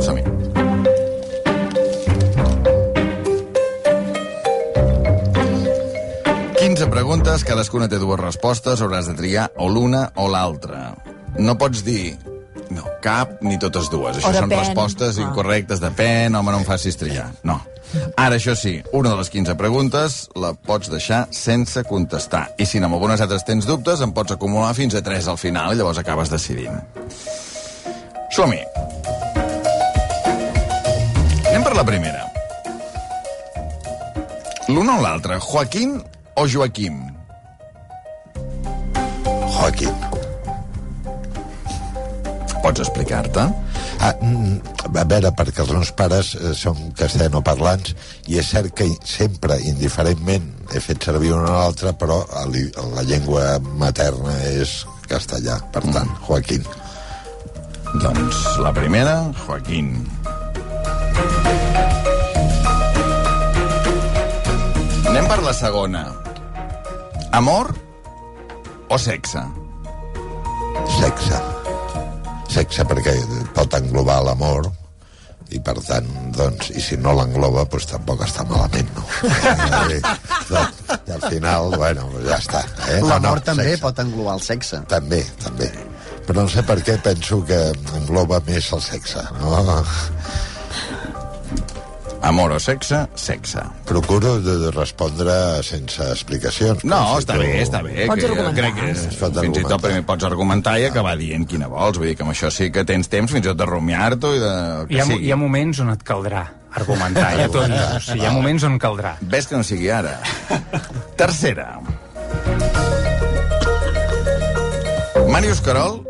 Som-hi. Quinze preguntes, cadascuna té dues respostes, hauràs de triar o l'una o l'altra. No pots dir no, cap ni totes dues. Això són respostes Ah. incorrectes, depèn, home, no em facis triar. No. Ara, això sí, una de les 15 preguntes la pots deixar sense contestar. I si en algunes altres tens dubtes, en pots acumular fins a 3 al final i llavors acabes decidint. Som-hi. Anem per la primera. L'una o l'altra, Joaquín o Joaquim? Joaquín. Pots explicar-te? Ah, mm, a veure, perquè els meus pares eh, són castellanoparlants i és cert que sempre, indiferentment, he fet servir una o l'altra, però la llengua materna és castellà. Per tant, Joaquín. Doncs la primera, Joaquín. Anem per la segona. Amor o sexe? Sexe. Sexe perquè pot englobar l'amor i per tant, doncs, i si no l'engloba, doncs tampoc està malament, no? I, doncs, I al final, bueno, ja està. Eh? No, L'amor no, també sexe. pot englobar el sexe. També, també. Però no sé per què penso que engloba més el sexe, no? Amor o sexe? Sexe. Procuro de, de respondre sense explicacions. No, està tu- bé, està bé. Pots que, argumentar. crec que Es pot fins i tot primer pots argumentar i acabar dient quina vols. Vull dir que amb això sí que tens temps fins i tot de rumiar-t'ho i de... Hi ha, hi ha moments on et caldrà argumentar, ja t'ho dic. O sigui, hi ha moments on caldrà. Ves que no sigui ara. Tercera. Màrius Carol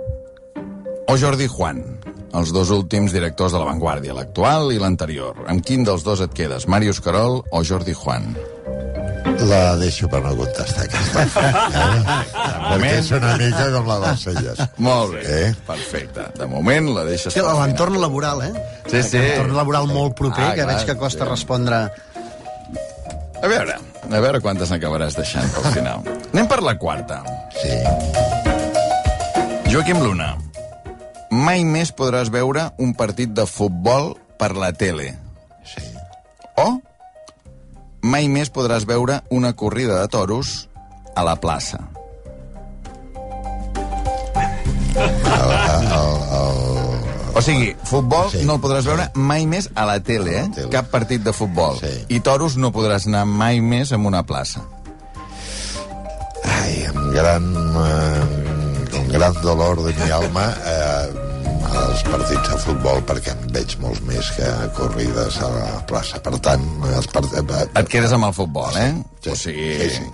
o Jordi Juan? Els dos últims directors de La Vanguardia, l'actual i l'anterior. Amb quin dels dos et quedes, Màrius Carol o Jordi Juan? La deixo per no contestar, aquesta. Eh? Perquè és una mica com la dels celles. Molt bé, Eh? perfecte. De moment la deixes Sí, l'entorn laboral, eh? Sí, sí. L'entorn laboral molt proper, Ah, que clar, veig que costa sí. respondre... A veure, a veure quantes n'acabaràs deixant pel final. Anem per la quarta. Sí. Joaquim Luna, mai més podràs veure un partit de futbol per la tele. Sí. O mai més podràs veure una corrida de toros a la plaça. El, el, el, O sigui, futbol Sí. no el podràs veure mai més a la tele, A eh? la tele. Cap partit de futbol. Sí. I toros no podràs anar mai més a una plaça. ai, amb gran, eh, amb gran dolor de mi alma eh, partits de futbol perquè en veig molts més que corrides a la plaça. Per tant, els part... Et quedes amb el futbol, eh? Sí, O sigui... sí, sí.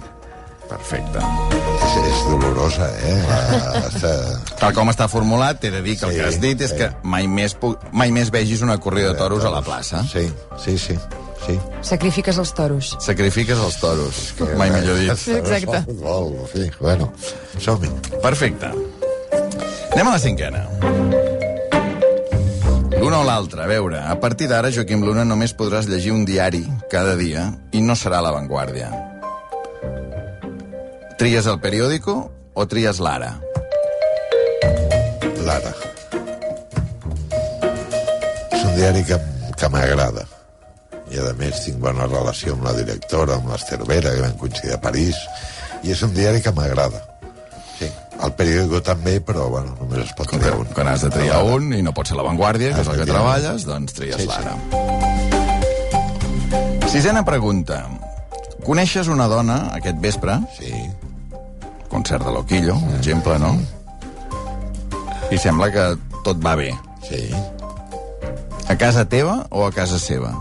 Perfecte. és, és dolorosa, eh? La, la, Tal com està formulat, t'he de dir que el Sí, que has dit és sí. que mai més, pu- mai més vegis una corrida de toros a la plaça. Sí, sí, sí. sí. Sacrifiques els toros. Sacrifiques els toros, mai millor dit. Sí, exacte. Futbol, en fi, bueno, som-hi. Perfecte. Anem a la cinquena. L'una o l'altra, a veure, a partir d'ara, Joaquim Luna, només podràs llegir un diari cada dia i no serà La Vanguardia. Tries el periòdico o tries l'ara? Lara. És un diari que, que m'agrada. I, a més, tinc bona relació amb la directora, amb l'Ester Vera, que vam coincidir a París. I és un diari que m'agrada. Sí. El periòdico també, però, bueno, només es pot Com triar un. quan has de triar un i no pot ser La Vanguardia, que és el que treballes, doncs tries Sí, sí. l'ara. Sisena pregunta. Coneixes una dona aquest vespre, Sí. concert de Loquillo, per exemple, no? I sembla que tot va bé. Sí. A casa teva o a casa seva?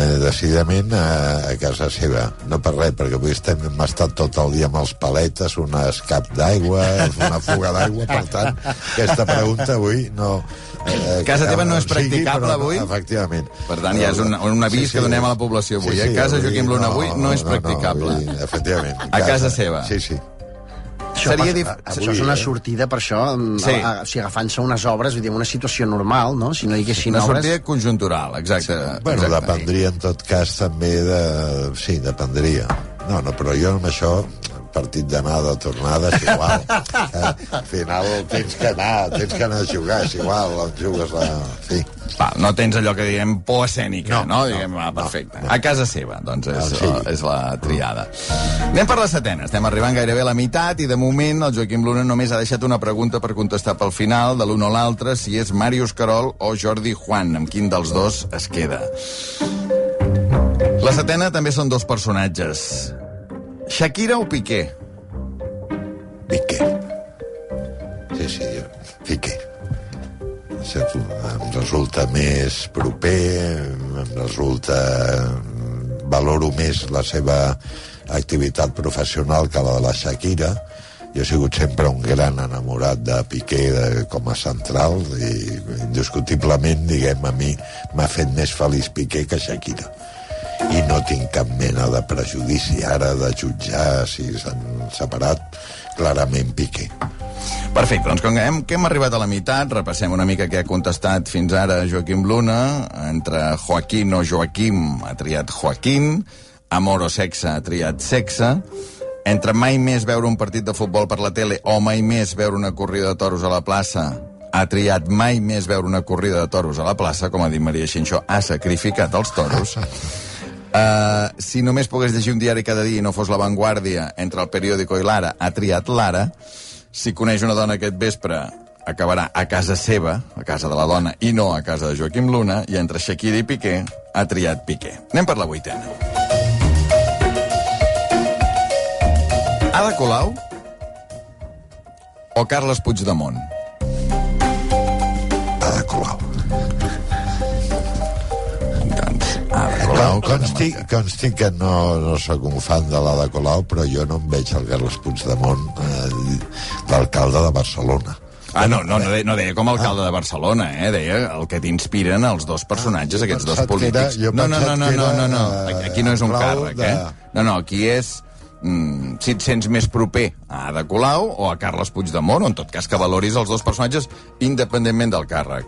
Eh, decididament a, a casa seva. No per res, perquè avui estem, hem estat tot el dia amb els paletes, un escap d'aigua, una fuga d'aigua, per tant, aquesta pregunta avui no... Eh, Casa teva no és sigui, practicable però avui? Efectivament. Per tant, ja és un- un avís que donem a la població avui, eh? Casa Joaquim Luna avui no és practicable. vull dir, efectivament. A casa seva. Sí, sí. Això, Seria dif- això avui, és una eh? sortida, per això, Sí. sí. a, a, o sigui, agafant-se unes obres, vull dir, una situació normal, no? Si no hi haguessin Una obres... sortida conjuntural, exacte. Bueno, exacte. dependria en tot cas també de... Sí, dependria. No, no, però jo amb això partit d'anada, tornada, és igual. Eh, al final tens que anar, tens que anar a jugar, és igual, jugues la... Fi. Va, no tens allò que diguem por escènica, no? No, no? no, Diguem, ah, perfecte. no, no. A casa seva, doncs és, Ah, sí. és la triada. Anem per la setena. Estem arribant gairebé a la meitat i de moment el Joaquim Luna només ha deixat una pregunta per contestar pel final de l'un o l'altre, si és Màrius Carol o Jordi Juan. Amb quin dels dos es queda? La setena també són dos personatges. Shakira o Piqué? Piqué. Sí, sí, jo. Piqué. Em resulta més proper, em resulta... Valoro més la seva activitat professional que la de la Shakira. Jo he sigut sempre un gran enamorat de Piqué de, com a central i indiscutiblement, diguem, a mi m'ha fet més feliç Piqué que Shakira i no tinc cap mena de prejudici ara de jutjar si s'han separat clarament Piqué. Perfecte, doncs com que hem, que hem arribat a la meitat, repassem una mica què ha contestat fins ara Joaquim Luna. Entre Joaquín o Joaquim ha triat Joaquín, amor o sexe ha triat sexe, entre mai més veure un partit de futbol per la tele o mai més veure una corrida de toros a la plaça ha triat mai més veure una corrida de toros a la plaça, com ha dit Maria Xinxó, ha sacrificat els toros. Uh, si només pogués llegir un diari cada dia i no fos La Vanguardia entre el periòdico i l'Ara, ha triat l'Ara. Si coneix una dona aquest vespre, acabarà a casa seva, a casa de la dona, i no a casa de Joaquim Luna, i entre Shakira i Piqué ha triat Piqué. Anem per la vuitena. Ada Colau o Carles Puigdemont? Ada Colau. Ada Colau. Con, consti, consti que no, no sóc un fan de l'Ada Colau, però jo no em veig el Carles Puigdemont, eh, l'alcalde de Barcelona. Ah, no, no, no, deia, no deia com a alcalde de Barcelona, eh? Deia el que t'inspiren els dos personatges, Ah, aquests dos era- polítics. he no, no, no, no, no, era, no, no. Aquí no és un Colau càrrec, de- eh? No, no, aquí és... Mm, si et sents més proper a Ada Colau o a Carles Puigdemont, o en tot cas que valoris els dos personatges independentment del càrrec.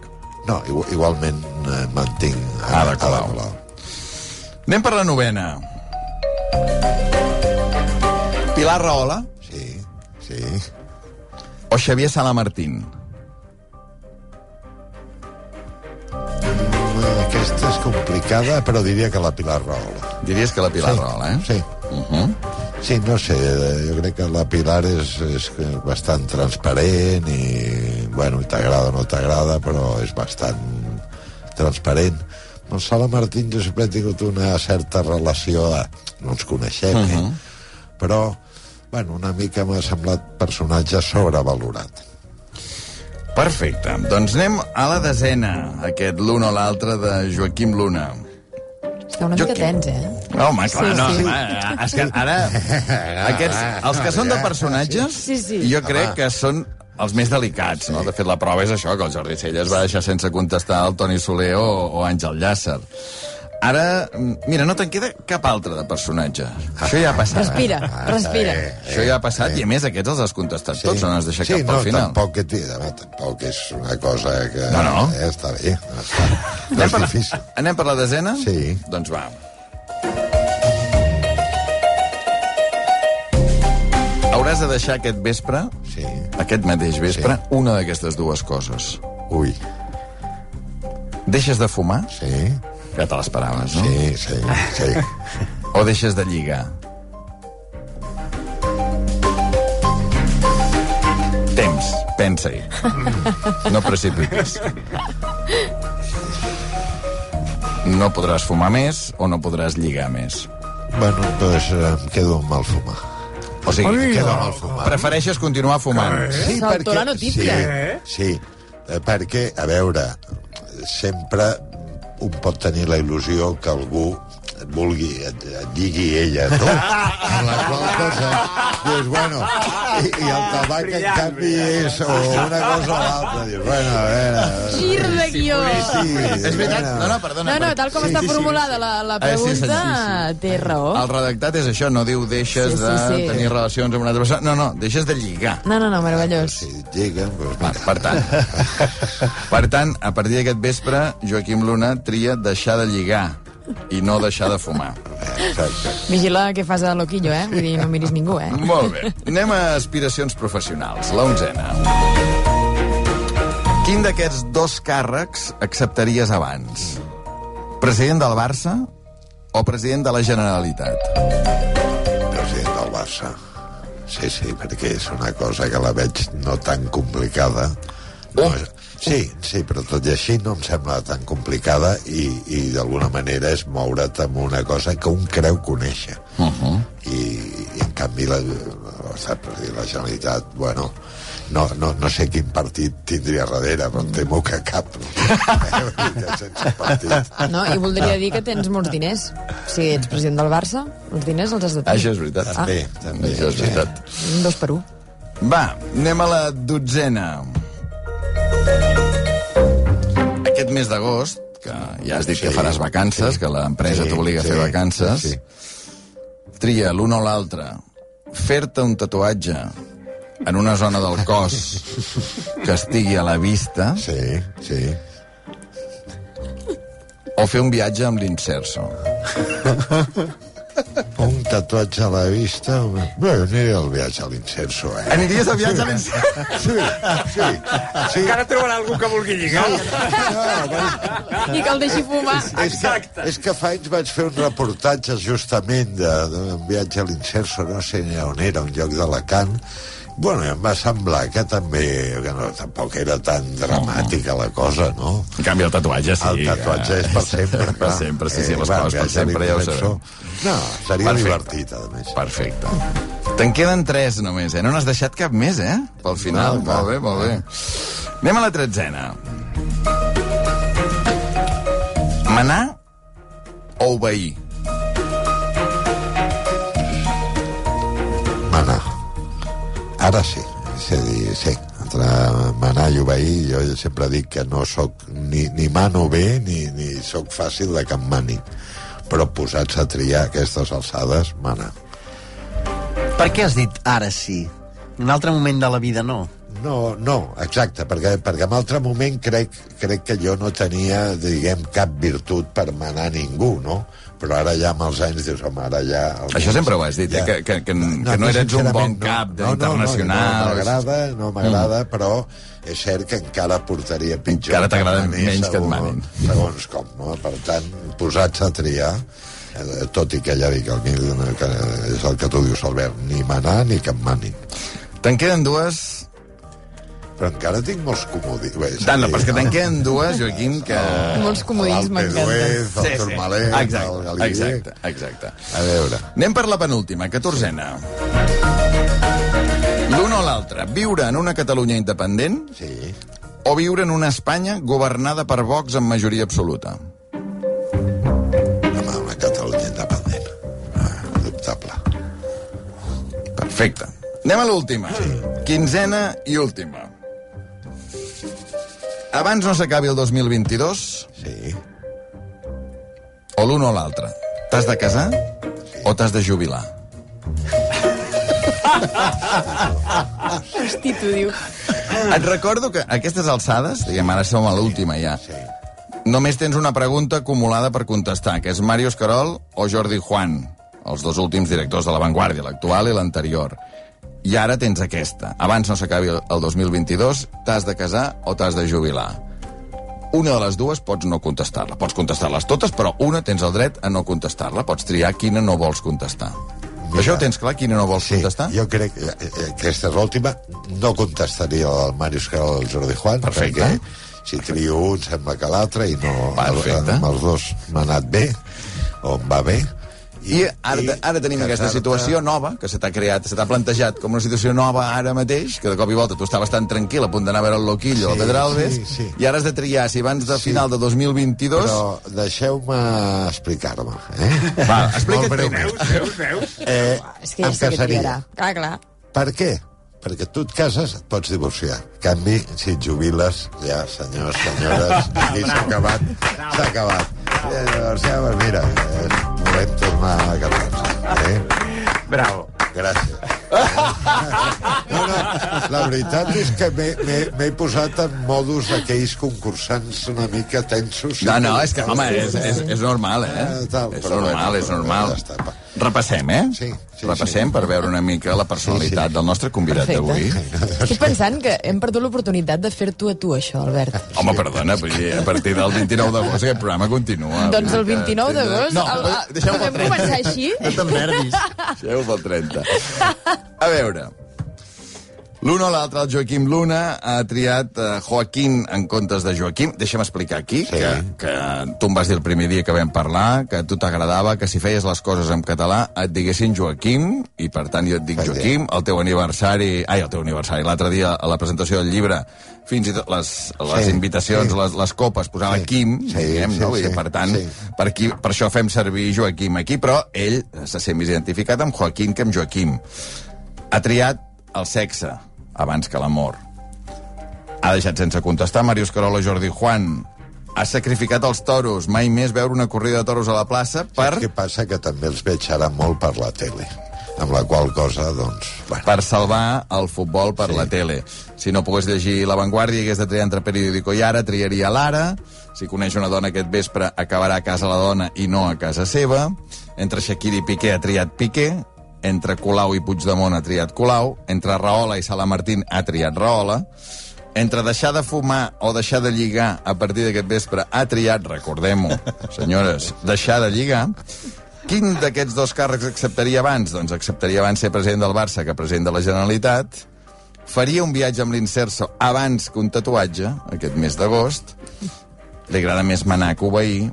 No, igu- igualment eh, mantinc Ada Colau. Anem per la novena. Pilar Rahola Sí, sí. o Xavier Salamartín? Mm, Aquesta és complicada, però diria que la Pilar Rahola. Diries que la Pilar sí, Rahola, eh? Sí. Uh -huh. Sí, no sé, eh, jo crec que la Pilar és, és bastant transparent i, bueno, i t'agrada o no t'agrada, però és bastant transparent. Amb el Sala Martín jo sempre he tingut una certa relació, de, no ens coneixem, uh -huh. eh? però, bueno, una mica m'ha semblat personatge sobrevalorat. Perfecte. Doncs anem a la desena, aquest l'un o l'altre de Joaquim Luna. Està una mica tens, eh? No, home, clar, Sí, no, sí. home, és que ara... Aquests, els que són de personatges, Sí, sí. jo crec que són els més delicats, no? De fet, la prova és això, que el Jordi Celles va deixar sense contestar el Toni Soler o, o Àngel Llàcer. Ara, mira, no te'n queda cap altre de personatge. Això ja ha passat. Respira, respira. Això ja ha passat, i a més aquests els has contestat tots, no n'has deixat sí, cap pel no, final. tampoc, que, té- home, tampoc és una cosa que... No, no. Eh, està bé, està. No Anem és per, difícil. anem per la desena? Sí. Doncs va. Hauràs de deixar aquest vespre, Sí. aquest mateix vespre, Sí. una d'aquestes dues coses. Ui, Deixes de fumar, sí, que te l'esperaves, no? sí, sí, sí. O deixes de lligar. Temps, pensa-hi. No precipitis. No podràs fumar més o no podràs lligar més. Bueno, doncs em quedo amb el fumar. O sigui, Em quedo amb el fumar. prefereixes continuar fumant. Sí, Saltó la notícia. Sí, sí, eh, perquè, a veure, sempre un pot tenir la il·lusió que algú et vulgui, et, et digui ella, tu. En la qual cosa, dius, bueno, i, i el tabac, en canvi, és o una cosa o l'altra. Dius, bueno, a veure... Gir de guió. Sí, És veritat? No, no, perdona. No, no, tal com Sí, està sí, sí. formulada la, la Ah, sí, sí, sí, pregunta, sí. té raó. El redactat és això, no diu deixes Sí, sí, de sí. tenir relacions amb una altra persona. No, no, deixes de lligar. No, no, no, meravellós. Si et lliguen, doncs mira. per tant, per tant, a partir d'aquest vespre, Joaquim Luna tria deixar de lligar i no deixar de fumar. Exacte. Vigila què fas a Loquillo, eh? Vull dir, no miris ningú, eh? Molt bé. Anem a aspiracions professionals. La onzena. Quin d'aquests dos càrrecs acceptaries abans? President del Barça o president de la Generalitat? President del Barça. Sí, sí, perquè és una cosa que la veig no tan complicada. No, Oh. Sí, sí, però tot i així no em sembla tan complicada i, i d'alguna manera és moure't amb una cosa que un creu conèixer. Uh -huh. I, i en canvi la, la, la, la Generalitat, bueno, no, no, no sé quin partit tindria darrere, però em temo que cap. Sense partit. No, i voldria dir que tens molts diners. Si ets president del Barça, els diners els has de tenir. Això és veritat. Ah. També, també. Això és sí. veritat. Un dos per un. Va, anem a la dotzena. Aquest mes d'agost, que ja has dit Sí, que faràs vacances, sí. que l'empresa Sí, t'obliga a fer sí, vacances, sí. tria l'un o l'altre. Fer-te un tatuatge en una zona del cos que estigui a la vista Sí, sí. o fer un viatge amb l'inserso. Un tatuatge a la vista... Bé, aniré al viatge a l'incenso, eh? Aniries a viatge a l'inserso? Sí, sí, sí. Encara trobarà algú que vulgui lligar. I que el deixi fumar. És que, és que fa anys vaig fer un reportatge justament de- d'un viatge a l'incerso, no sé ni on era, un lloc d'Alacant, Bueno, em va semblar que també, que no, tampoc era tan dramàtica la cosa, no? En canvi, el tatuatge sí. el tatuatge que- és per sempre. per clar. sempre, sí, sí, les va, coses per sempre, ja ho sabem. No, seria Perfecte. divertit, a més. Perfecte. Te'n queden tres només, eh? No n'has deixat cap més, eh? Pel final. Va, va. molt bé, molt bé. Anem a la tretzena. Manar o obeir? Ara sí. És a dir, sí, entre manar i obeir, jo sempre dic que no sóc ni, ni mano bé ni, ni sóc fàcil de que em manin. Però posats a triar aquestes alçades, manar. Per què has dit ara sí? En un altre moment de la vida no. No, no, exacte, perquè, perquè en altre moment crec, crec que jo no tenia, diguem, cap virtut per manar ningú, no? Però ara ja amb els anys dius, home, ara ja... Això sempre ho has dit, eh? Que- que- que- que no eres un bon cap d'internacional. No, no, no m'agrada, no m'agrada, mm. però és cert que encara portaria pitjor. Encara t'agrada menys que et segons- manin. Segons com, no? Per tant, posats a triar, eh, tot i que ja dic el, que és el que tu dius, Albert, ni manar ni que em manin. Te'n queden dues... Però encara tinc molts comodis. Bé, Tant, no, però és que te'n queden dues, Joaquim, que... Molts comodins m'encanten. el Tourmalet, el Exacte, Galilei. exacte, exacte. A veure, Anem per la penúltima, catorzena. L'un o l'altre, viure en una Catalunya independent sí. o viure en una Espanya governada per Vox amb majoria absoluta? Home, una Catalunya independent. Ah, dubtable. Perfecte. Anem a l'última. Sí. Quinzena i última. Abans no s'acabi el 2022, Sí. o l'un o l'altre. T'has de casar o t'has de jubilar? Hosti, tu diu. Et recordo que a aquestes alçades, diguem, ara som a l'última ja, Sí. només tens una pregunta acumulada per contestar, que és Mario Escarol o Jordi Juan, els dos últims directors de La Vanguardia, l'actual i l'anterior. I ara tens aquesta. Abans no s'acabi el el 2022, t'has de casar o t'has de jubilar. Una de les dues pots no contestar-la. Pots contestar-les totes, però una tens el dret a no contestar-la. Pots triar quina no vols contestar. Mira. Això ho tens clar, quina no vols Sí, contestar? jo crec que eh, aquesta és l'última. No contestaria el Màrius que el Jordi Juan, Perfecte. perquè si trio un sembla que l'altre i no... Perfecte. Amb els dos m'ha anat bé, o em va bé. I ara, ara tenim aquesta situació nova, que se t'ha creat, se t'ha plantejat com una situació nova ara mateix, que de cop i volta tu estaves tan tranquil a punt d'anar a veure el Loquillo o Sí, el Pedralbes, sí, sí. i ara has de triar si abans de Sí. final de 2022... Però deixeu-me explicar-me. Eh? Va, explica't breument. Veus, veus, veus? Eh, És que ja em què casaria. triarà. Clar, clar. Per què? Perquè tu et cases, et pots divorciar. En canvi, si et jubiles, ja, senyors, senyores, aquí s'ha acabat, s'ha acabat. Ja, divorciar, pues mira, eh, volem tornar a casar-nos. Eh? Bravo. Gràcies. No, no, la veritat és que m'he- posat en modus aquells concursants una mica tensos. No, no, és que, home, és, és, és normal, eh? Eh, tal, és normal, bueno, és normal. ja està, va. Repassem, eh? Sí, sí, Repassem sí. per veure una mica la personalitat Sí, sí. del nostre convidat d'avui. Estic pensant que hem perdut l'oportunitat de fer-t'ho a tu, això, Albert. Home, perdona, dir, a partir del 29 d'agost aquest programa continua. Doncs el Vull dir que 29 tindrà- d'agost... No, el- el- podem començar així? No te'n nervis. Deixeu pel 30. A veure, l'un o l'altre, el Joaquim Luna, ha triat eh, Joaquín en comptes de Joaquim. Deixa'm explicar aquí Sí. que, que tu em vas dir el primer dia que vam parlar que a tu t'agradava que si feies les coses en català et diguessin Joaquim, i per tant jo et dic. Joaquim, el teu aniversari... Ai, el teu aniversari, l'altre dia a la presentació del llibre fins i tot les, les Sí, invitacions, sí. les, les copes, posava Sí. Quim, Sí, diguem, sí, no? Sí, per tant, sí. per, aquí, per això fem servir Joaquim aquí, però ell se sent més identificat amb Joaquín que amb Joaquim. Ha triat el sexe abans que l'amor. Ha deixat sense contestar Màrius Carola Jordi Juan. Ha sacrificat els toros, mai més veure una corrida de toros a la plaça per, Saps què passa? Que també els veig ara molt per la tele. Amb la qual cosa, doncs... Bueno, per salvar el futbol per Sí. la tele. Si no pogués llegir La Vanguardia i hagués de triar entre periòdico i ara, triaria l'ara. Si coneix una dona aquest vespre, acabarà a casa la dona i no a casa seva. Entre Shakira i Piqué ha triat Piqué. Entre Colau i Puigdemont ha triat Colau. Entre Rahola i Sala Martín ha triat Rahola. Entre deixar de fumar o deixar de lligar a partir d'aquest vespre ha triat, recordem-ho, senyores, deixar de lligar. Quin d'aquests dos càrrecs acceptaria abans? Doncs acceptaria abans ser president del Barça que president de la Generalitat. Faria un viatge amb l'Inserso abans que un tatuatge, aquest mes d'agost. Li agrada més manar que obeir.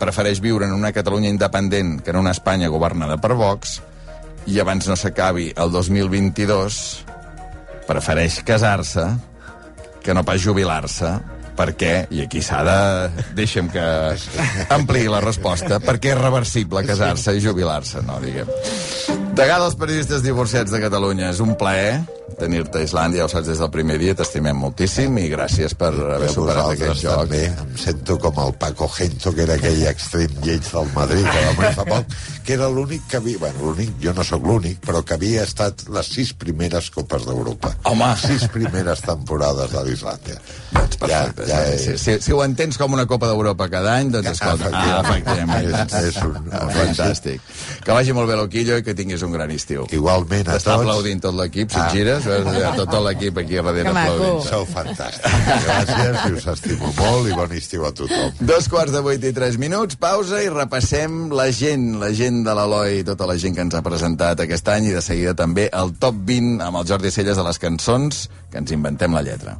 Prefereix viure en una Catalunya independent que en una Espanya governada per Vox. I abans no s'acabi el 2022, prefereix casar-se que no pas jubilar-se. Per què? I aquí s'ha de... Deixa'm que ampliï la resposta. Perquè és reversible casar-se i jubilar-se, no, diguem. Degà dels periodistes divorciats de Catalunya, és un plaer tenir-te a Islàndia, ja ho saps des del primer dia, t'estimem moltíssim i gràcies per haver a superat aquest joc. també em sento com el Paco Gento, que era aquell extrem lleig del Madrid, que va morir fa poc, que era l'únic que havia... Bueno, l'únic, jo no sóc l'únic, però que havia estat les sis primeres Copes d'Europa. Home! Sis primeres temporades de l'Islàndia. Doncs perfecte. Ja, ja, si, si, si ho entens com una Copa d'Europa cada any, doncs escolta, ah, efectivament. És, és un, Ah, Fantàstic. Que vagi molt bé l'Oquillo i que tinguis un gran estiu. Igualment a T'està tots. aplaudint tot l'equip, si et Ah. gires, veus ja tot l'equip aquí a darrere aplaudint. Sou fantàstics. Gràcies, i us estimo molt i bon estiu a tothom. Dos quarts de vuit i tres minuts, pausa i repassem la gent, la gent de l'Eloi i tota la gent que ens ha presentat aquest any i de seguida també el top 20 amb el Jordi Celles de les cançons que ens inventem la lletra.